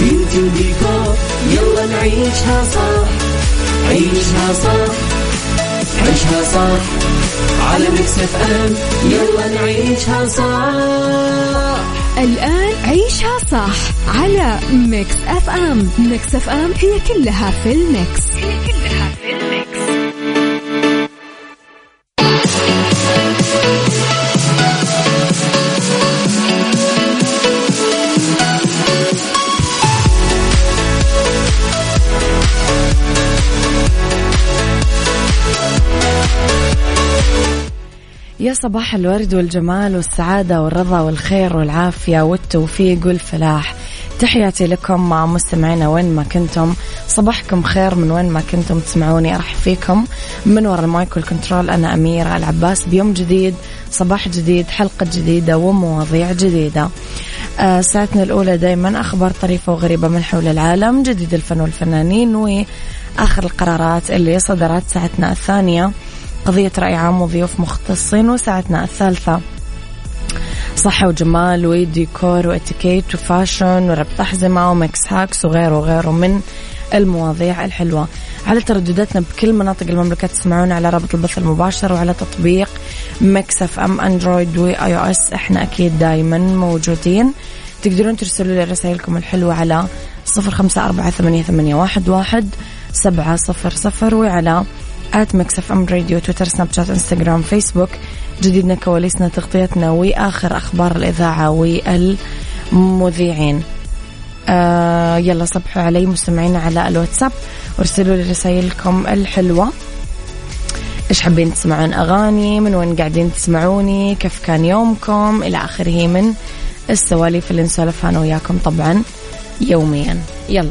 بيوتي وديكور يلا نعيشها صح عيشها صح عيشها صح على ميكس اف ام يلا نعيشها صح الآن عيشها صح على Mix FM. Mix FM هي كلها في ال mix. هي يا صباح الورد والجمال والسعادة والرضا والخير والعافية والتوفيق والفلاح. تحياتي لكم مع مستمعينا وين ما كنتم. صباحكم خير من وين ما كنتم تسمعوني. أرحب فيكم. من وراء المايك وال control أنا أميرة العباس. بيوم جديد صباح جديد حلقة جديدة ومواضيع جديدة. آه ساعتنا الأولى دايما أخبار طريفة وغريبة من حول العالم جديد الفن والفنانين وآخر القرارات اللي صدرت ساعتنا الثانية. قضية رأي عام وضيوف مختصين وساعتنا الثالثة. صحة وجمال وديكور وإتيكيت و fashion وربط أحزمة و mix hacks وغيره وغيره من المواضيع الحلوة. على تردداتنا بكل مناطق المملكة تسمعونا على رابط البث المباشر وعلى تطبيق Mix FM Android و iOS. إحنا أكيد دايما موجودين. تقدرون ترسلوا لي رسائلكم الحلوة على صفر خمسة أربعة ثمانية, واحد سبعة صفر صفر وعلى at Mix FM Radio تويتر سناب شات انستغرام فيسبوك جديدنا كواليسنا تغطيتنا وآخر أخبار الإذاعة والمذيعين. آه يلا صبحوا علي مستمعين على الواتساب. وارسلوا لي رسائلكم الحلوة. إيش حابين تسمعون؟ أغاني؟ من وين قاعدين تسمعوني؟ كيف كان يومكم؟ إلى آخره من السواليف اللي نسولفها أنا وياكم طبعا يوميا. يلا.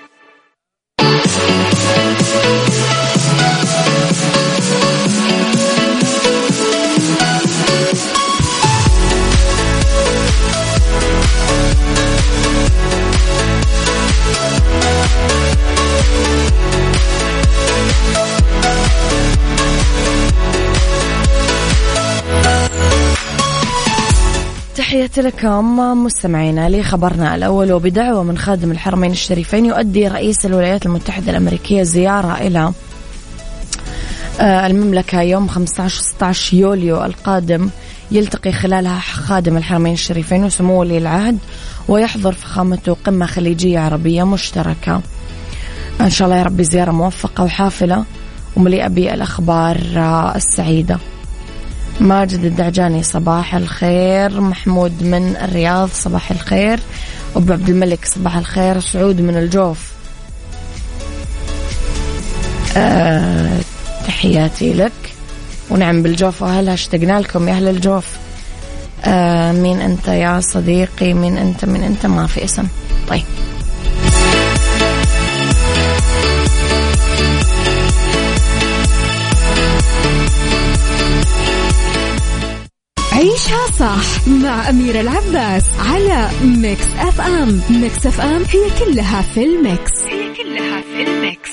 تحياتي لكم مستمعينا لخبرنا الأول وبدعوة من خادم الحرمين الشريفين يؤدي رئيس الولايات المتحدة الأمريكية زيارة إلى آه، المملكة يوم 15-16 يوليو القادم يلتقي خلالها خادم الحرمين الشريفين وسمو ولي العهد ويحضر فخامته قمة خليجية عربية مشتركة. إن شاء الله يا ربي زيارة موفقة وحافلة ومليئة بالأخبار آه، السعيدة. ماجد الدعجاني صباح الخير. محمود من الرياض صباح الخير. أبو عبد الملك صباح الخير. سعود من الجوف. أه تحياتي لك. ونعم بالجوف. وأهلها اشتقنا لكم يا أهل الجوف؟ أه مين أنت يا صديقي؟ مين أنت؟ مين أنت؟ ما في اسم. طيب. صح مع أميرة العباس على ميكس أف أم. ميكس أف أم هي كلها في الميكس. هي كلها في الميكس.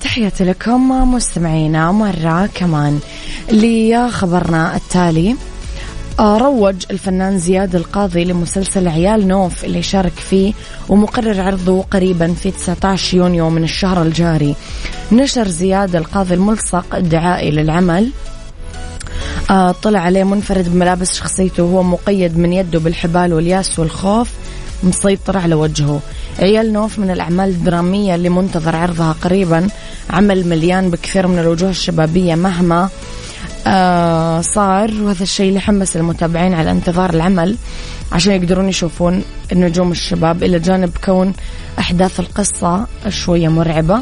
تحياتي لكم مستمعينا مرة كمان. لخبرنا التالي آه، روج الفنان زياد القاضي لمسلسل عيال نوف اللي شارك فيه ومقرر عرضه قريبا في 19 يونيو من الشهر الجاري. نشر زياد القاضي الملصق الدعائي للعمل. طلع عليه منفرد بملابس شخصيته وهو مقيد من يده بالحبال والياس والخوف مسيطر على وجهه. عيال نوف من الأعمال الدرامية اللي منتظر عرضها قريبا. عمل مليان بكثير من الوجوه الشبابية مهما آه صار. وهذا الشيء اللي حمس المتابعين على انتظار العمل عشان يقدرون يشوفون النجوم الشباب. إلى جانب كون أحداث القصة شوية مرعبة.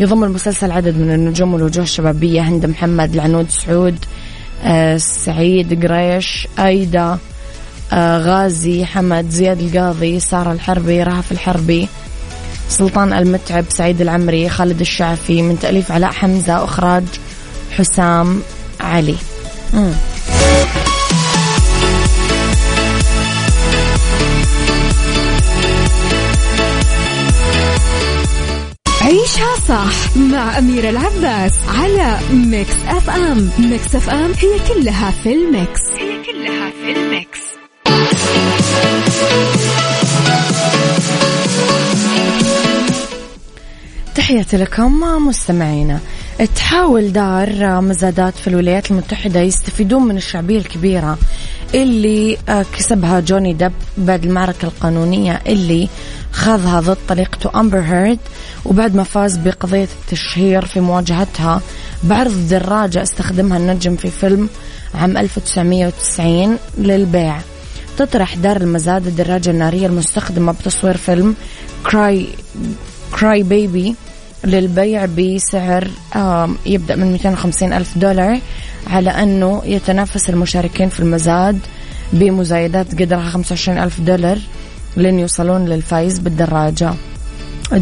يضم المسلسل عدد من النجوم والوجوه الشبابية هند محمد العنود سعود آه سعيد قريش أيدا آه غازي حمد زياد القاضي سارة الحربي رهف الحربي سلطان المتعب سعيد العمري خالد الشعفي من تأليف علاء حمزة أخراج حسام علي مم. عيشها صح مع أميرة العباس على Mix FM. Mix FM هي كلها في الميكس. هي كلها في الميكس. تحياتي لكم مستمعينا. تحاول دار مزادات في الولايات المتحدة يستفيدون من الشعبية الكبيرة اللي كسبها جوني دب بعد المعركة القانونية اللي خاضها ضد طليقته أمبر هيرد وبعد ما فاز بقضية التشهير في مواجهتها بعرض دراجة استخدمها النجم في فيلم عام 1990 للبيع. تطرح دار المزاد الدراجة النارية المستخدمة بتصوير فيلم كراي كراي بيبي للبيع بسعر يبدأ من 250 ألف دولار على أنه يتنافس المشاركين في المزاد بمزايدات قدرها 25 ألف دولار لين يوصلون للفايز بالدراجة.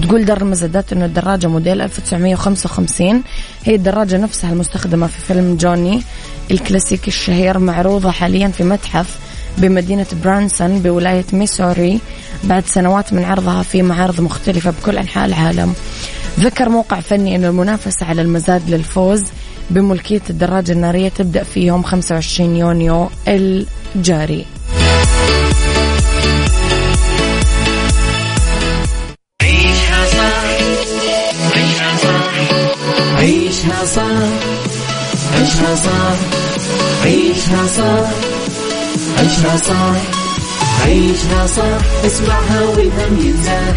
تقول دار المزادات إنه الدراجة موديل 1955 هي الدراجة نفسها المستخدمة في فيلم جوني الكلاسيكي الشهير معروضة حاليا في متحف بمدينة برانسون بولاية ميسوري بعد سنوات من عرضها في معارض مختلفة بكل أنحاء العالم. ذكر موقع فني أن المنافسة على المزاد للفوز بملكية الدراجة النارية تبدأ في يوم 25 يونيو الجاري عيشها صح عيشها صح عيشها صح عيشها صح عيشها صح عيشها صح عيشها صح اسمعها والهم ينزاح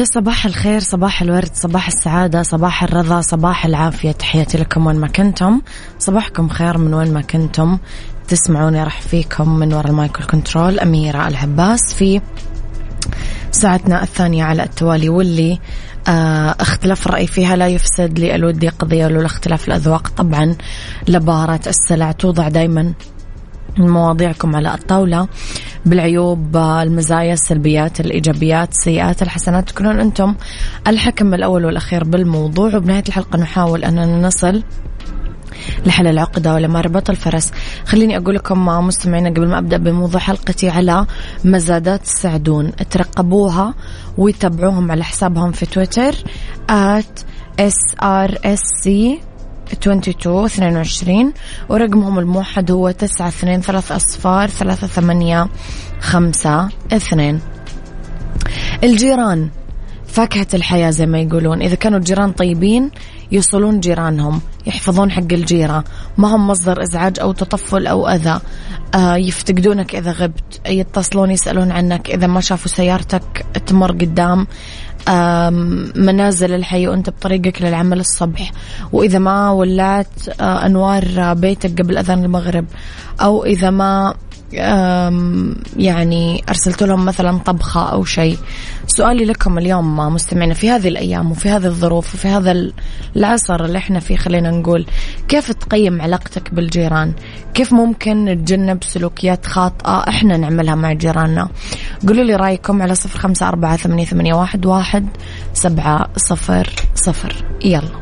يا صباح الخير صباح الورد صباح السعادة صباح الرضا صباح العافية. تحياتي لكم وين ما كنتم. صباحكم خير من وين ما كنتم. تسمعوني راح فيكم من وراء المايكل كنترول أميرة العباس في ساعتنا الثانية على التوالي واللي آه اختلاف الرأي فيها لا يفسد لي الودي قضية ولولا اختلاف الأذواق. طبعا لبارة السلع توضع دايما مواضيعكم على الطاولة. بالعيوب المزايا السلبيات الإيجابيات السيئات الحسنات تكونون أنتم الحكم الأول والأخير بالموضوع. وبنهاية الحلقة نحاول أننا نصل لحل العقدة ولما ربط الفرس. خليني أقول لكم مستمعينا قبل ما أبدأ بموضوع حلقتي على مزادات السعدون ترقبوها وتابعوهم على حسابهم في تويتر at srsc 22 22 ورقمهم الموحد هو 9 2 3 أصفار 3 8 5 2 الجيران. فاكهة الحياة زي ما يقولون. إذا كانوا الجيران طيبين يوصلون جيرانهم. يحفظون حق الجيرة. ما هم مصدر إزعاج أو تطفل أو أذى. آه يفتقدونك إذا غبت. يتصلون يسألون عنك. إذا ما شافوا سيارتك تمر قدام. منازل الحي وأنت بطريقك للعمل الصبح. وإذا ما ولعت آه، أنوار بيتك قبل أذان المغرب أو إذا ما يعني أرسلت لهم مثلا طبخة أو شيء. سؤالي لكم اليوم مستمعين في هذه الأيام وفي هذه الظروف وفي هذا العصر اللي إحنا فيه خلينا نقول كيف تقيم علاقتك بالجيران؟ كيف ممكن نتجنب سلوكيات خاطئة إحنا نعملها مع جيراننا؟ قولوا لي رأيكم على صفر خمسة أربعة ثمانية, ثمانية واحد, واحد سبعة صفر صفر. يلا.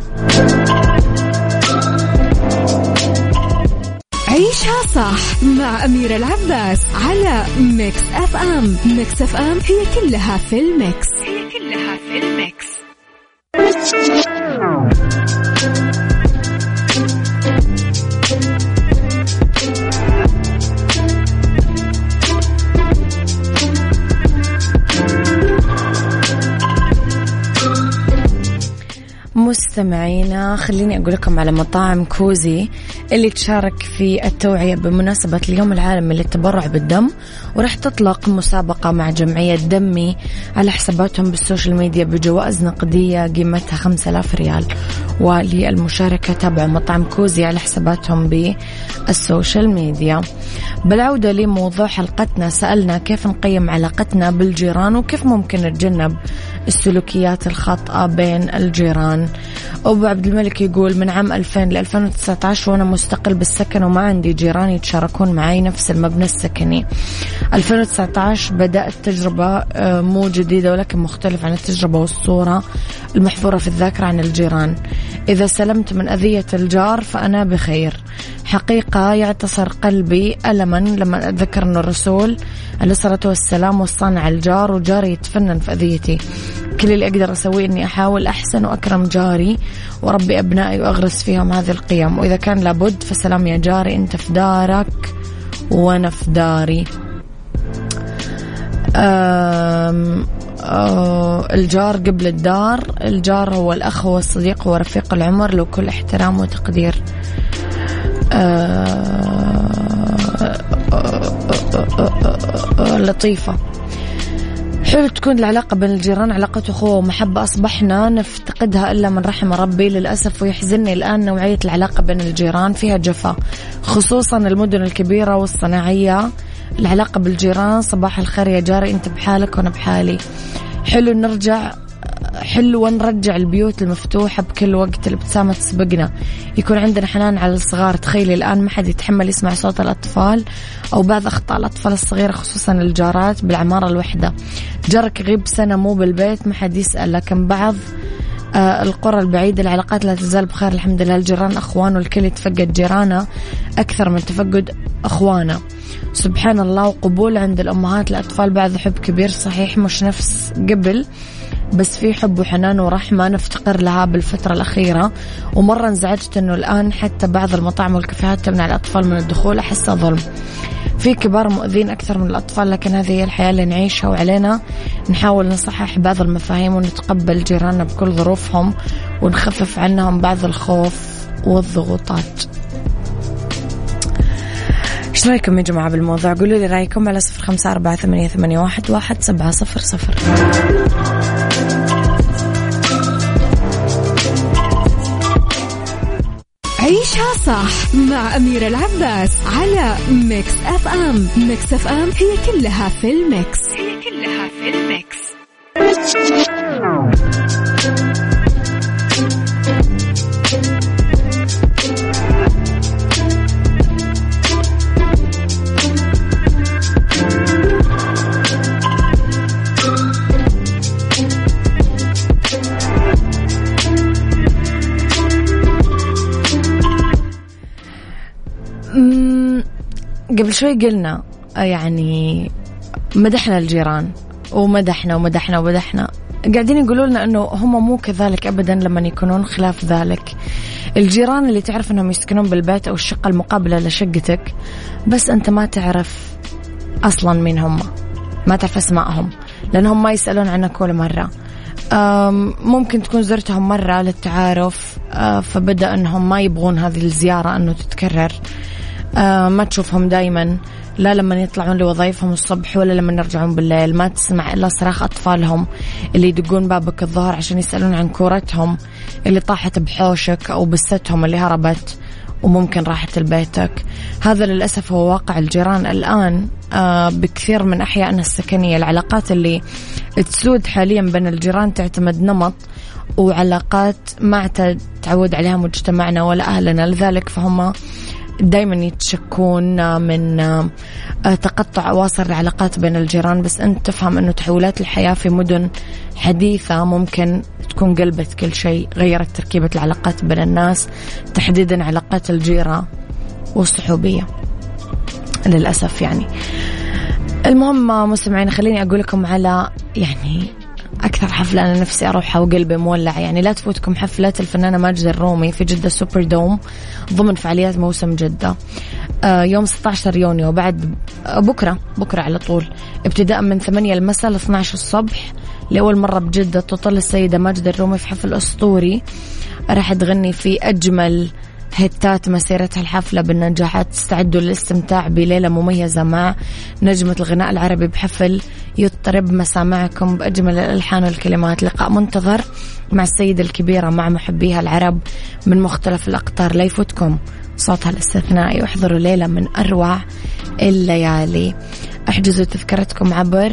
عيشها صح مع أميرة العباس على ميكس أف أم. ميكس أف أم هي كلها في الميكس. هي كلها في الميكس. مستمعينا خليني أقول لكم على مطاعم كوزي اللي تشارك في التوعية بمناسبة اليوم العالمي للتبرع بالدم وراح تطلق مسابقة مع جمعية دمي على حساباتهم بالسوشيال ميديا بجوائز نقدية قيمتها 5000 ريال. وللمشاركة تابعوا مطعم كوزي على حساباتهم بالسوشيال ميديا. بالعودة لموضوع حلقتنا سألنا كيف نقيم علاقتنا بالجيران وكيف ممكن نتجنب السلوكيات الخاطئة بين الجيران. أبو عبد الملك يقول من عام 2000 ل 2019 وأنا مستقل بالسكن وما عندي جيران يتشاركون معي نفس المبنى السكني. 2019 بدأت تجربة آه، مو جديدة ولكن مختلف عن التجربة والصورة المحفورة في الذاكرة عن الجيران. إذا سلمت من أذية الجار فأنا بخير. حقيقة يعتصر قلبي ألما لما أتذكر أن الرسول عليه الصلاة والسلام وصانا على الجار وجاري يتفنن في أذيتي. كل اللي أقدر أسويه أني أحاول أحسن وأكرم جاري وربي أبنائي وأغرس فيهم هذه القيم. وإذا كان لابد فسلام يا جاري أنت في دارك وأنا في داري. أم أه الجار قبل الدار الجار هو الأخ هو الصديق هو رفيق العمر له كل احترام وتقدير. أه لطيفة. حلو تكون العلاقة بين الجيران علاقة أخوة ومحبة أصبحنا نفتقدها إلا من رحم ربي. للأسف ويحزنني الآن نوعية العلاقة بين الجيران فيها جفا خصوصا المدن الكبيرة والصناعية. العلاقة بالجيران صباح الخير يا جاري أنت بحالك وأنا بحالي. حلو نرجع حلوة نرجع البيوت المفتوحة بكل وقت الابتسامة تسبقنا. يكون عندنا حنان على الصغار. تخيلي الآن ما حد يتحمل يسمع صوت الأطفال أو بعض أخطاء الأطفال الصغيرة خصوصا الجارات بالعمارة الوحدة. جارك يغيب سنة مو بالبيت ما حد يسأل. لكن بعض آه القرى البعيدة العلاقات لا تزال بخير. الحمد لله الجيران أخوان والكل يتفقد جيرانه أكثر من تفقد أخوانه. سبحان الله وقبول عند الأمهات. الأطفال بعد حب كبير صحيح مش نفس قبل. بس في حب وحنان ورحمة. نفتقر لها بالفترة الأخيرة. ومرة انزعجت أنه الآن حتى بعض المطاعم والكافيهات تمنع الأطفال من الدخول. أحسها ظلم. في كبار مؤذين أكثر من الأطفال لكن هذه هي الحياة اللي نعيشها وعلينا. نحاول نصحح بعض المفاهيم ونتقبل جيراننا بكل ظروفهم ونخفف عنهم بعض الخوف والضغوطات. إيش رأيكم يا جماعة بالموضوع؟ قولوا لي رأيكم على صفر خمسة أربعة ثمانية, ثمانية واحد, واحد سبعة صفر صفر. عيشها صح مع أميرة العباس على ميكس أف أم. ميكس أف أم هي كلها في الميكس. هي كلها في الميكس. قبل شوي قلنا آه، يعني مدحنا الجيران ومدحنا ومدحنا ومدحنا. قاعدين يقولوا لنا إنه هم مو كذلك ابدا لما يكونون خلاف ذلك. الجيران اللي تعرف إنهم يسكنون بالبيت أو الشقة المقابلة لشقتك بس أنت ما تعرف أصلا مين هم. ما تعرف أسمائهم لأنهم ما يسألون عنك ولا مرة. ممكن تكون زرتهم مرة للتعارف آه، فبدأ أنهم ما يبغون هذه الزيارة أنه تتكرر. آه، ما تشوفهم دايما لا لما يطلعون لوظائفهم الصبح ولا لما يرجعون بالليل. ما تسمع إلا صراخ أطفالهم اللي يدقون بابك الظهر عشان يسألون عن كورتهم اللي طاحت بحوشك أو بستهم اللي هربت وممكن راحت لبيتك. هذا للأسف هو واقع الجيران الآن آه، بكثير من أحيائنا السكنية. العلاقات اللي تسود حاليا بين الجيران تعتمد نمط وعلاقات ما تعود عليها مجتمعنا ولا أهلنا. لذلك فهم دائما يتشكون من آه، تقطع أواصر العلاقات بين الجيران بس أنت تفهم أنه تحولات الحياة في مدن حديثة ممكن تكون قلبت كل شيء غيرت تركيبة العلاقات بين الناس تحديدا علاقات الجيرة والصحوبية. للأسف يعني. المهم مستمعين خليني أقول لكم على يعني أكثر حفلة أنا نفسي أروحها وقلبي مولع يعني. لا تفوتكم حفلة الفنانة ماجد الرومي في جدة سوبر دوم ضمن فعاليات موسم جدة. آه يوم 16 يونيو. بعد بكرة بكرة على طول. ابتداء من 8 المساء ل 12 الصبح لأول مرة بجدة تطل السيدة ماجد الرومي في حفل أسطوري. راح تغني في أجمل هتات مسيرتها الحفلة بالنجاحات تستعدوا للاستمتاع بليلة مميزة مع نجمة الغناء العربي بحفل يضطرب مسامعكم بأجمل الألحان والكلمات. لقاء منتظر مع السيدة الكبيرة مع محبيها العرب من مختلف الأقطار. لا يفوتكم صوتها الاستثنائي واحضروا ليلة من أروع الليالي. احجزوا تذكرتكم عبر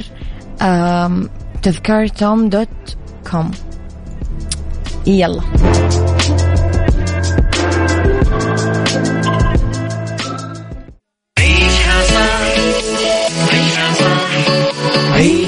تذكرتم دوت كوم. يلا.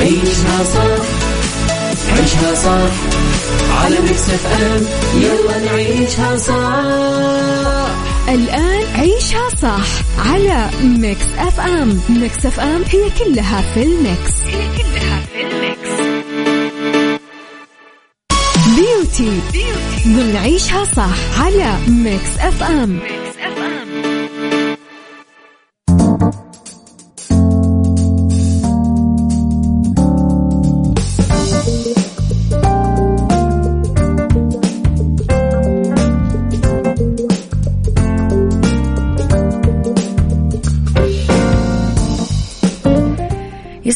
عيشها صح عيشها صح. على ميكس اف ام يلا نعيشها صح. الآن عيشها صح على ميكس أف أم. ميكس أف أم هي كلها في الميكس. هي كلها في الميكس. beauty, beauty. ضمن عيشها صح على ميكس أف أم. ميكس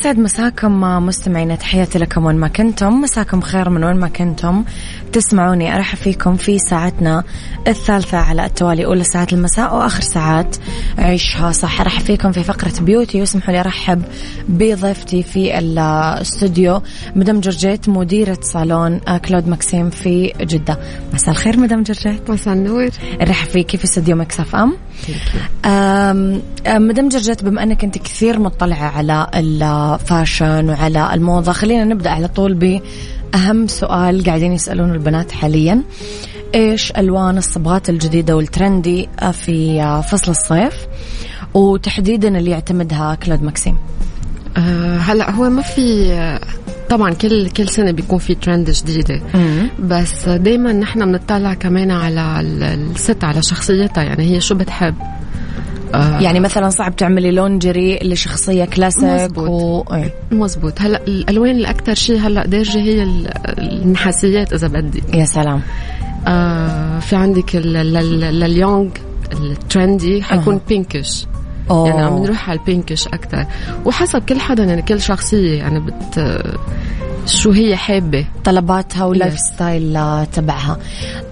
يسعد مساكم مستمعينا تحياتي لكم وين ما كنتم. مساكم خير من وين ما كنتم. تسمعوني أرحب فيكم في ساعتنا الثالثة على التوالي أولى ساعات المساء وآخر ساعات عيشها صح. أرحب فيكم في فقرة beauty واسمحوا لي أرحب بضيفتي في الاستوديو مدام جورجيت مديرة صالون كلود مكسيم في جدة. مساء الخير مدام جورجيت. مساء النور. نرحب فيكي في استوديو ميكس أف أم. مدام جورجيت بما أنك أنت كثير مطلعة على ال fashion وعلى الموضة. خلينا نبدأ على طول بأهم سؤال قاعدين يسالونه البنات حاليا. إيش ألوان الصبغات الجديدة وال trendy في فصل الصيف؟ وتحديدا اللي يعتمدها كلود ماكسيم. أه هلا هو ما في طبعا كل كل سنة بيكون في ترند جديدة. بس دائما نحن بنطلع كمان على الست على شخصيتها. يعني هي شو بتحب؟ آه. يعني مثلا صعب تعملي لونجري لشخصية كلاسيك مزبوط. و... إيه. مزبوط. هلا الألوان الأكثر شيء هلا دارجه هي النحاسيات إذا بدي. يا سلام. آه في عندك لليونج الترندي حيكون أه. بينكش أوه. يعني عم نروح على البينكش أكثر وحسب كل حدا يعني كل شخصية يعني بت شو هي حابة؟ طلباتها ولايف ستايل تبعها.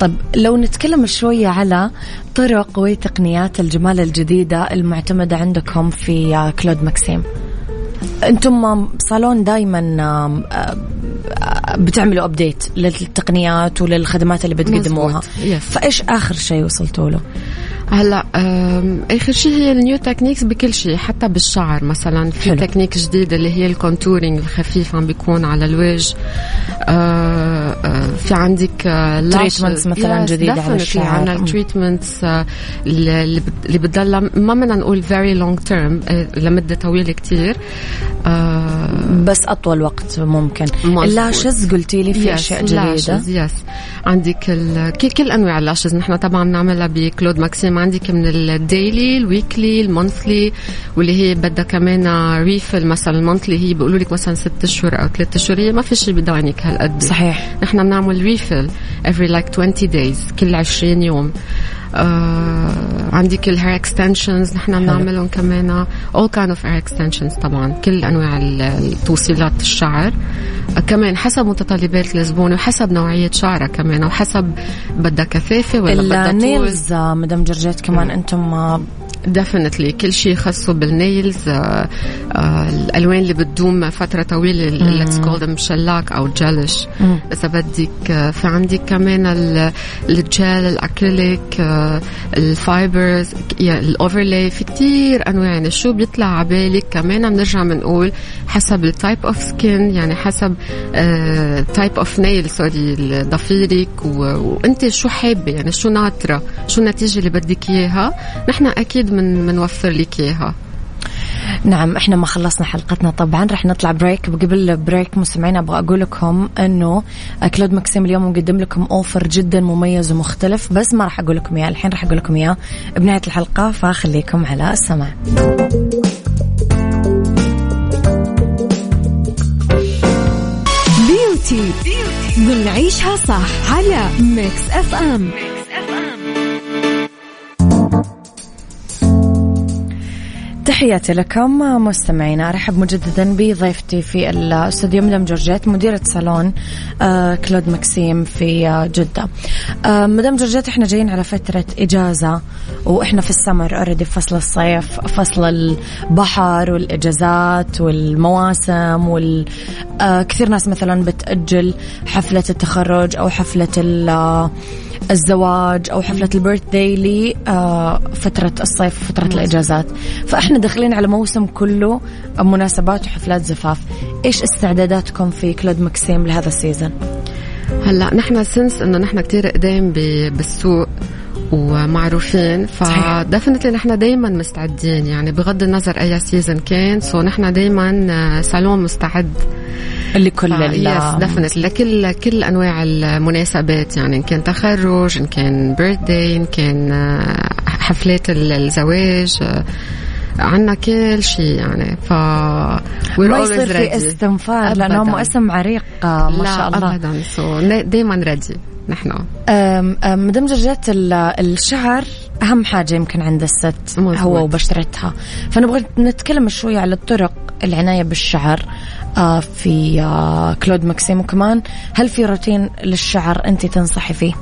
طب لو نتكلم شوية على طرق وتقنيات الجمال الجديدة المعتمدة عندكم في كلود ماكسيم. أنتم صالون دائما بتعملوا update للتقنيات وللخدمات اللي بتقدموها. فإيش آخر شيء وصلتوا له هلا آخر شيء هي ال new techniques بكل شيء حتى بالشعر مثلا. في حلو. تكنيك جديد اللي هي ال contouring الخفيف عم بيكون على الوجه. آه، آه، في عندك treatments مثلا جديدة على الشعر. عندنا ال treatments اللي بتضل ما بدنا نقول very long term لمدة طويلة كثير بس أطول وقت ممكن. ال lashes قلتي لي في أشياء جديدة. yes عندك كل كل أنواع ال lashes نحن طبعا بنعملها بكلود ماكسيم عندك من ال daily ال weekly ال monthly واللي هي بدها كمان refill مثلا ال monthly هي بيقولوا لك مثلا ست اشهر أو ثلاث اشهر هي ما في شيء بداينك هالقد. صحيح. نحن بنعمل refill every like 20 days كل 20 يوم. آه عندك ال hair extensions نحن بنعملهم كمان all kind of hair extensions طبعا كل أنواع التوصيلات الشعر. آه كمان حسب متطلبات الزبونه وحسب نوعية شعرها كمان وحسب بدها كثافة ولا بدها ال nails مدام جورجيت كمان أنتم definitely كل شيء خاصه بال nails آه آه الألوان اللي بتدوم فترة طويلة let's call مش lac أو gelish إذا بدك آه في عندك كمان ال gel ال acrylic آه ال fibers يعني ال overlay في كتير أنواع. يعني شو بيطلع على بالك كمان بنرجع بنقول حسب ال type of skin يعني حسب type of nail sorry أضافيرك وأنت شو حابة؟ يعني شو ناطرة؟ شو النتيجة اللي بدك إياها؟ نحن أكيد منوفر لك إياها. نعم إحنا ما خلصنا حلقتنا طبعا رح نطلع break قبل break مستمعين أبغى أقول لكم إنه كلود ماكسيم اليوم مقدم لكم offer جدا مميز ومختلف بس ما راح أقول لكم إياه. الحين راح أقول لكم إياه بنهاية الحلقة فخليكم على السماع. بيوتي بنعيشها صح على ميكس اف ام ميكس تحياتي لكم مستمعينا أرحب مجددا بضيفتي في الاستوديو مدام جورجيت مديرة صالون آه، كلود مكسيم في آه، جدة. آه، مدام جورجيت إحنا جايين على فترة إجازة وإحنا في ال summer already فصل الصيف فصل البحر والإجازات والمواسم وال كثير ناس مثلا بتأجل حفلة التخرج أو حفلة الزواج أو حفلة ال birthday لفتره الصيف وفترة الإجازات. فإحنا داخلين على موسم كله مناسبات وحفلات زفاف. إيش استعداداتكم في كلود مكسيم لهذا ال season هلا نحن since إنه نحن كتير قدام بالسوق ومعروفين. ف definitely نحن دائما مستعدين. يعني بغض النظر أي season كان so نحن دائما سالون مستعد. لكل yes definitely لكل كل أنواع المناسبات يعني إن كان تخرج إن كان birthday إن كان آه، حفلات الزواج آه، عنا كل شيء يعني ف ما يصير في استنفار لأنه اسم عريق آه، ما شاء الله. ابدا. so دائما ready نحن. مدام جورجيت الشعر أهم حاجة يمكن عند الست مزبوط. هو وبشرتها فنبغى نتكلم شوي على الطرق العناية بالشعر آه، في آه، كلود ماكسيم وكمان هل في روتين للشعر أنت تنصحي فيه؟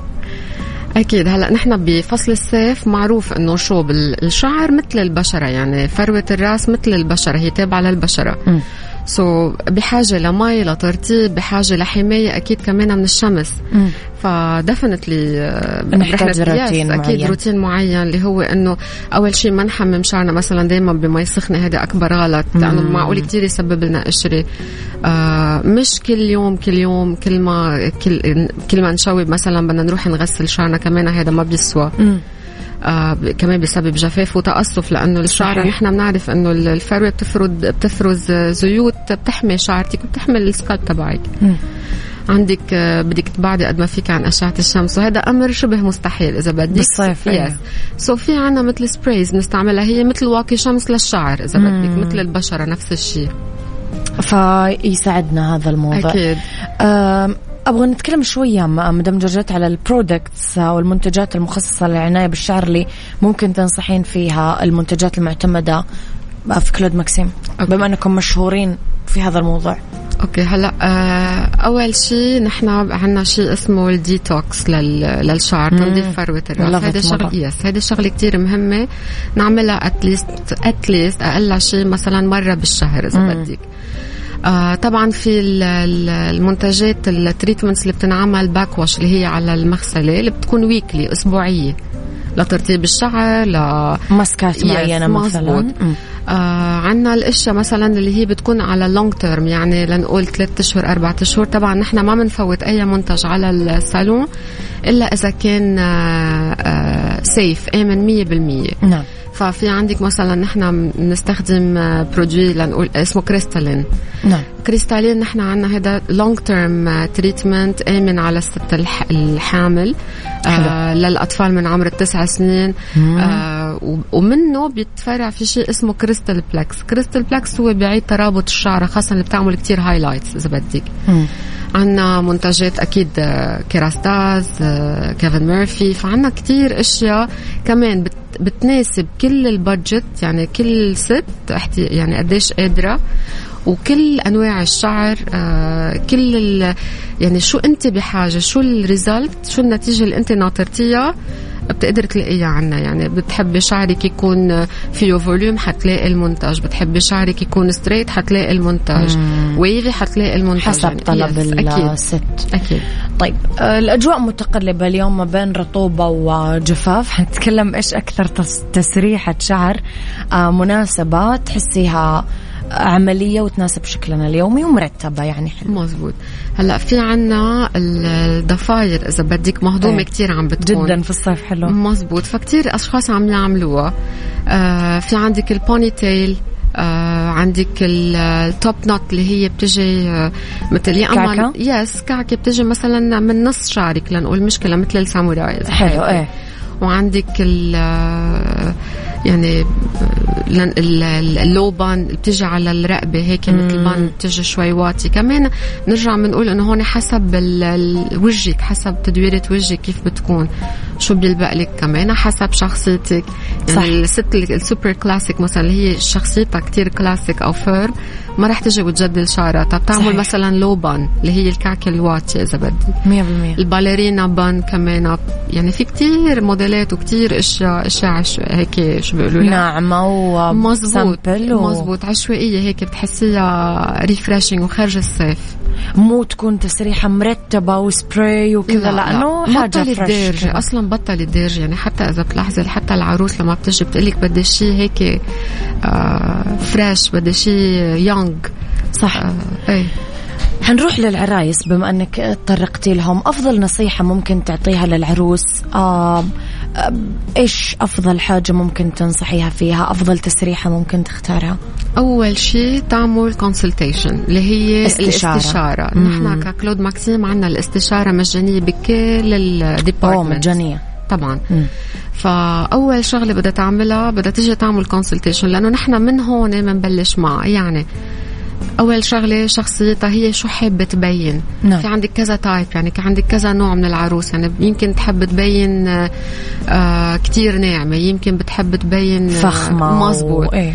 أكيد هلا نحن بفصل الصيف معروف إنه شو الشعر مثل البشرة يعني فروة الرأس مثل البشرة هي تابعة للبشرة م. so, so, بحاجة لمي لترطيب بحاجة لحماية أكيد كمان من الشمس. ف definitely نحتاج روتين أكيد معين. روتين معين اللي هو إنه أول شيء ما نحمم شعرنا. مثلا دائما بمي سخنة هذا أكبر غلط لأنه معقول كثير يسبب لنا قشره آه مش كل يوم كل يوم كل ما كل كل ما نشوب مثلا بدنا نروح نغسل شعرنا كمان هذا ما بيسوى. آه كمان بسبب جفاف وتقصف لأنه الشعر نحن بنعرف إنه الفروه بتفرز بتفرز زيوت بتحمي شعرتك وبتحمي السكالب تبعك. عندك آه، بدك تبعدي قد ما فيك عن أشعة الشمس وهذا أمر شبه مستحيل إذا بدك. بالصيف يس so في عنا مثل sprays بنستعملها هي مثل واقي شمس للشعر إذا بدك مثل البشرة نفس الشيء. فيساعدنا هذا الموضوع. أكيد. أبغى نتكلم شوية مدام جورجيت على ال products والمنتجات المخصصة للعنايه بالشعر اللي ممكن تنصحين فيها المنتجات المعتمدة في كلود ماكسيم okay. بما أنكم مشهورين في هذا الموضوع. okay هلا آه أول شيء نحن عندنا شيء اسمه الديتوكس للشعر تنظيف فروة الرأس. هذا شغله yes هذه الشغله كثير مهمة. نعملها at least at least أقل شيء مثلا مرة بالشهر إذا بدك. آه طبعا في المنتجات ال treatments اللي بتنعمل backwash اللي هي على المغسلة اللي بتكون weekly أسبوعية لترطيب الشعر ل ماسكات معينه مثلا. آه عنا الأشياء مثلا اللي هي بتكون على long term يعني لنقول ثلاثة أشهر أربعة أشهر. طبعا نحن ما بنفوت أي منتج على الصالون إلا إذا كان آه آه safe آمن مية بالمية. نعم. ففي عندك مثلا نحن بنستخدم produit لنقول اسمه Cristalin نعم. Cristalin نحن عندنا هذا long term treatment آمن على الست الحامل آه للأطفال من عمر التسع سنين. آه ومنه بيتفرع في شيء اسمه Cristal Plex Cristal Plex هو بيعيد ترابط الشعر خاصه اللي بتعمل كتير highlights إذا بدك. عندنا منتجات أكيد آه، Kérastase آه، Kevin Murphy. فعندنا كتير أشياء كمان بت بتناسب كل ال budget يعني كل ست يعني قديش قادرة وكل أنواع الشعر آه كل يعني شو أنت بحاجة شو ال result شو النتيجة اللي أنت ناطرتيها. بتقدر تلاقيها عنا. يعني بتحبي شعرك يكون فيه volume حتلاقي المنتج بتحبي شعرك يكون straight حتلاقي المنتج wavy حتلاقي المنتج حسب يعني طلب الست. أكيد. طيب آه، الأجواء متقلبة اليوم ما بين رطوبة وجفاف. حنتكلم إيش أكثر تسريحة شعر آه، مناسبة تحسيها عملية وتناسب شكلنا اليومي ومرتبة يعني حلو مزبوط هلا في عنا الضفاير إذا بدك مهضومة إيه. كتير عم بتكون. جدا في الصيف حلو. مزبوط فكتير أشخاص عم يعملوها. آه في عندك ال ponytail آه عندك ال top knot اللي هي بتجي آه مثل يا أما yes كعكة بتجي مثلا من نص شعرك لنقول مشكلة مثل الساموراي. حلو إيه. وعندك ال آه، يعني ال low bun بتجي على الرقبة هيك مثل bun بتجي شوي واطي. كمان نرجع بنقول إنه هون حسب وجهك حسب تدويرة وجهك كيف بتكون. شو بيلبق لك كمان حسب شخصيتك. يعني صح. الست ال super classic مثلا اللي هي شخصيتها كتير كلاسيك أو فير ما رح تجي وتجدل شعرها. طب تعمل صحيح. مثلا لو bun اللي هي الكعكه الواطيه إذا بدك 100% ال ballerina bun كمان. يعني في كتير موديلات وكتير أشياء أشياء هيك شو بيقولوا ناعمة ومزبوط و... مزبوط عشوائية هيك بتحسيها refreshing وخارج الصيف. مو تكون تسريحة مرتبة وسبراي وكذا لا لأنه حاجة fresh أصلا بطل الدارج يعني حتى إذا بتلاحظي حتى العروس لما بتجي بتقلك بدي شيء هيك آه fresh بدي شيء young صح. آه إيه. حنروح للعرايس بما إنك تطرقتي لهم أفضل نصيحة ممكن تعطيها للعروس آه إيش أفضل حاجة ممكن تنصحيها فيها؟ أفضل تسريحة ممكن تختارها؟ أول شيء تعمل consultation اللي هي استشارة, الاستشارة. نحن ككلود ماكسيم عندنا الاستشارة مجانية بكل ال department مجانية. طبعا. مم. فأول شغلة بدها تعملها بدها تيجي تعمل consultation لأنه نحن من هون بنبلش معها يعني أول شغلة شخصيتها هي شو حابة تبين نعم. في عندك كذا type يعني عندك كذا نوع من العروس يعني يمكن تحب تبين آه كتير ناعمة يمكن بتحب تبين فخمة مزبوط و... إيه.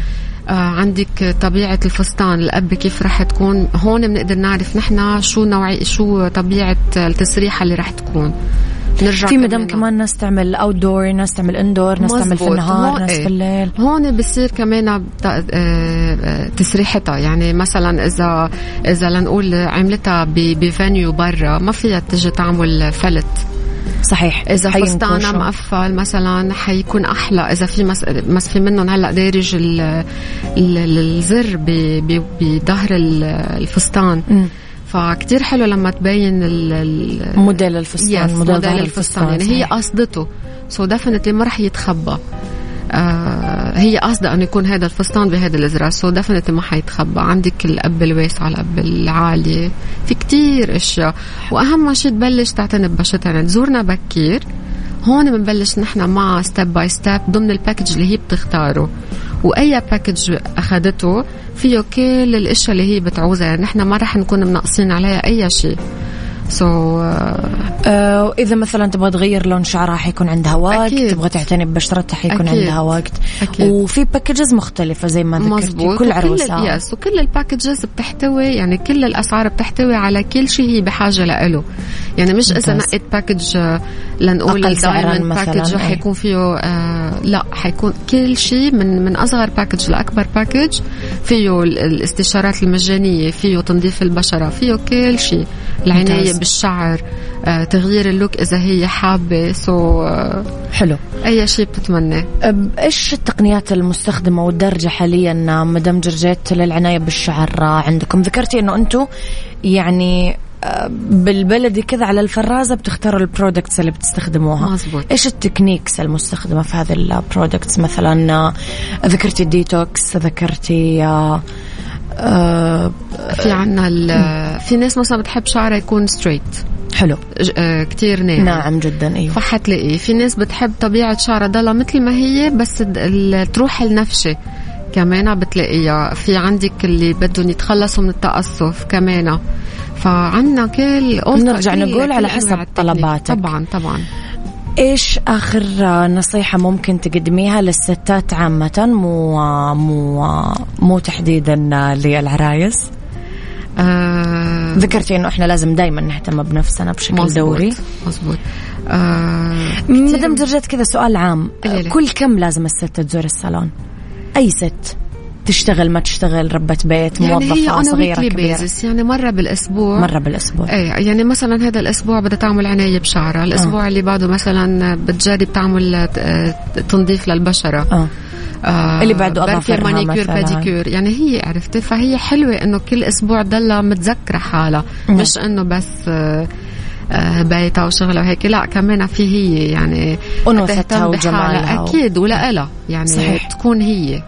آه عندك طبيعة الفستان ال up كيف رح تكون هون بنقدر نعرف نحن شو نوعي شو طبيعة التسريحة اللي رح تكون نرجع في مدام كمان. ناس تعمل outdoor ناس تعمل indoor ناس تعمل في النهار ناس في الليل. هون بصير كمان آه، آه، تسريحتها. يعني مثلا إذا إذا لنقول عملتها ب venue برا ما فيها تجي تعمل flat. صحيح. إذا فستانها مقفل مثلا حيكون أحلى. إذا في مس, مس في منهم هلأ دارج الزر بظهر الفستان. م. فكتير حلو لما تبين موديل الفستان موديل, موديل الفستان. يعني هي قصدته. so definitely ما رح يتخبى. آه هي قصدها إنه يكون هذا الفستان بهذا الأزرار. so definitely ما حيتخبى. عندك ال up الواسع ال up العالي في كتير أشياء. وأهم شيء تبلش تعتني ببشرتها يعني تزورنا بكير. هون بنبلش نحن مع step by step ضمن ال package اللي هي بتختاره. وأي package اخذته فيه كل الأشياء اللي هي بتعوزها. يعني نحن ما رح نكون منقصين عليها أي شيء. so, uh, uh, إذا مثلا تبغى تغير لون شعرها حيكون عندها وقت أكيد. تبغى تعتني ببشرتها حيكون أكيد. عندها وقت أكيد. وفي packages مختلفة زي ما ذكرتي كل عروسة yes وكل ال packages بتحتوي يعني كل الأسعار بتحتوي على كل شيء هي بحاجة له يعني مش إذا نقيت package آه، لنقول ال diamond package حيكون فيه آه لا حيكون كل شيء من من أصغر package لأكبر package فيه الاستشارات المجانية فيه تنظيف البشرة فيه كل شيء العناية. بالشعر آه، تغيير ال look إذا هي حابة so آه، حلو. أي شيء بتتمناه إيش التقنيات المستخدمة والدرجة حاليا مدام جرجيت للعناية بالشعر؟ عندكم ذكرتي إنه أنتم يعني بالبلدي كذا على الفرازة بتختاروا ال products اللي بتستخدموها. مزبوط. إيش ال techniques المستخدمة في هذه ال products مثلا ذكرتي الديتوكس ذكرتي آه آه في عنا في ناس مثلا بتحب شعرها يكون straight حلو. آه كتير ناعم. ناعم جدا أيوه. فحتلاقيه في ناس بتحب طبيعة شعرها ضلها مثل ما هي بس تروح النفشة. كمان بتلاقيها في عندك اللي بدهم يتخلصوا من التقصف كمان. فعنا كل نرجع نقول على حسب طلباتك. طبعا طبعا. إيش آخر نصيحة ممكن تقدميها للستات عامة؟ مو مو مو تحديدا للعرايس؟ آه ذكرتي إنه إحنا لازم دائما نهتم بنفسنا بشكل مزبوط دوري. مزبوط آه مدام درجت كذا سؤال عام. كل كم لازم الست تزور الصالون؟ أي ست؟ تشتغل ما تشتغل ربة بيت يعني موظفة صغيرة كبيرة. يعني مرة بالأسبوع. مرة بالأسبوع. إيه يعني مثلا هذا الأسبوع بدها تعمل عناية بشعرها الأسبوع آه. اللي بعده مثلا بتجرب تعمل آه، تنظيف للبشرة. آه. آه اللي بعده اظافرها مانيكير باديكير يعني هي عرفتي؟ فهي حلوة إنه كل أسبوع ضلها متذكرة حالها. مش إنه بس آه آه، بيتها وشغلها وهيك. لا كمان في هي يعني أنوثتها وجمالها أكيد ولا يعني صحيح. تكون هي.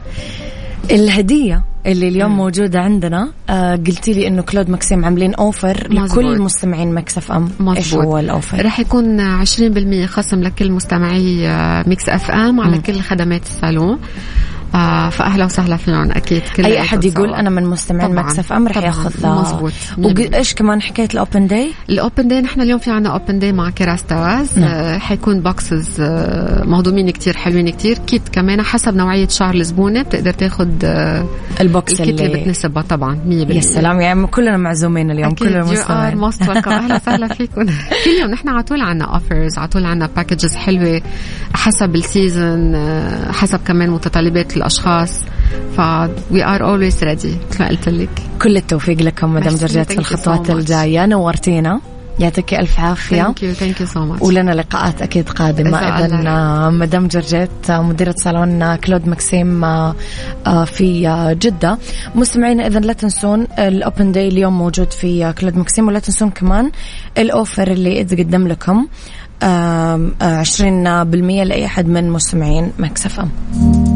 الهدية اللي اليوم مم. موجودة عندنا آه قلتي لي إنه كلود ماكسيم عاملين offer مزبوط. لكل مستمعين Mix FM مزبوط. إيش هو ال offer؟ راح يكون 20% خصم لكل مستمعي آه، Mix FM على مم. كل خدمات الصالون آه فاهلا وسهلا فيهم أكيد كل أي أحد يقول أنا من مستمعين Mix FM رح ياخذ مزبوط وإيش كمان حكاية ال open day؟ ال open day نحن اليوم في عنا open day مع كيراستاز نعم. آه حيكون boxes آه مهضومين كتير حلوين كتير. kit كمان حسب نوعية شعر الزبونة بتقدر تاخذ آه ال box ال kit اللي بتناسبها طبعا 100% يا سلام يعني كلنا معزومين اليوم كل المستمعين أهلا وسهلا فيكم. كل يوم نحن على طول عنا offers على طول عنا packages حلوة حسب ال season آه حسب كمان متطلبات الأشخاص. ف we are always ready مثل ما قلت لك. كل التوفيق لكم مدام جرجيت في الخطوات so الجاية. نورتينا. يعطيك ألف عافية. thank you thank you so much ولنا لقاءات أكيد قادمة. إذا آه، مدام جرجيت آه، مديرة صالون كلود مكسيم آه، في جدة. مستمعينا اذا لا تنسون ال open day اليوم موجود في كلود مكسيم ولا تنسون كمان ال offer اللي يتقدم لكم 20% لأي أحد من مستمعين Mix FM.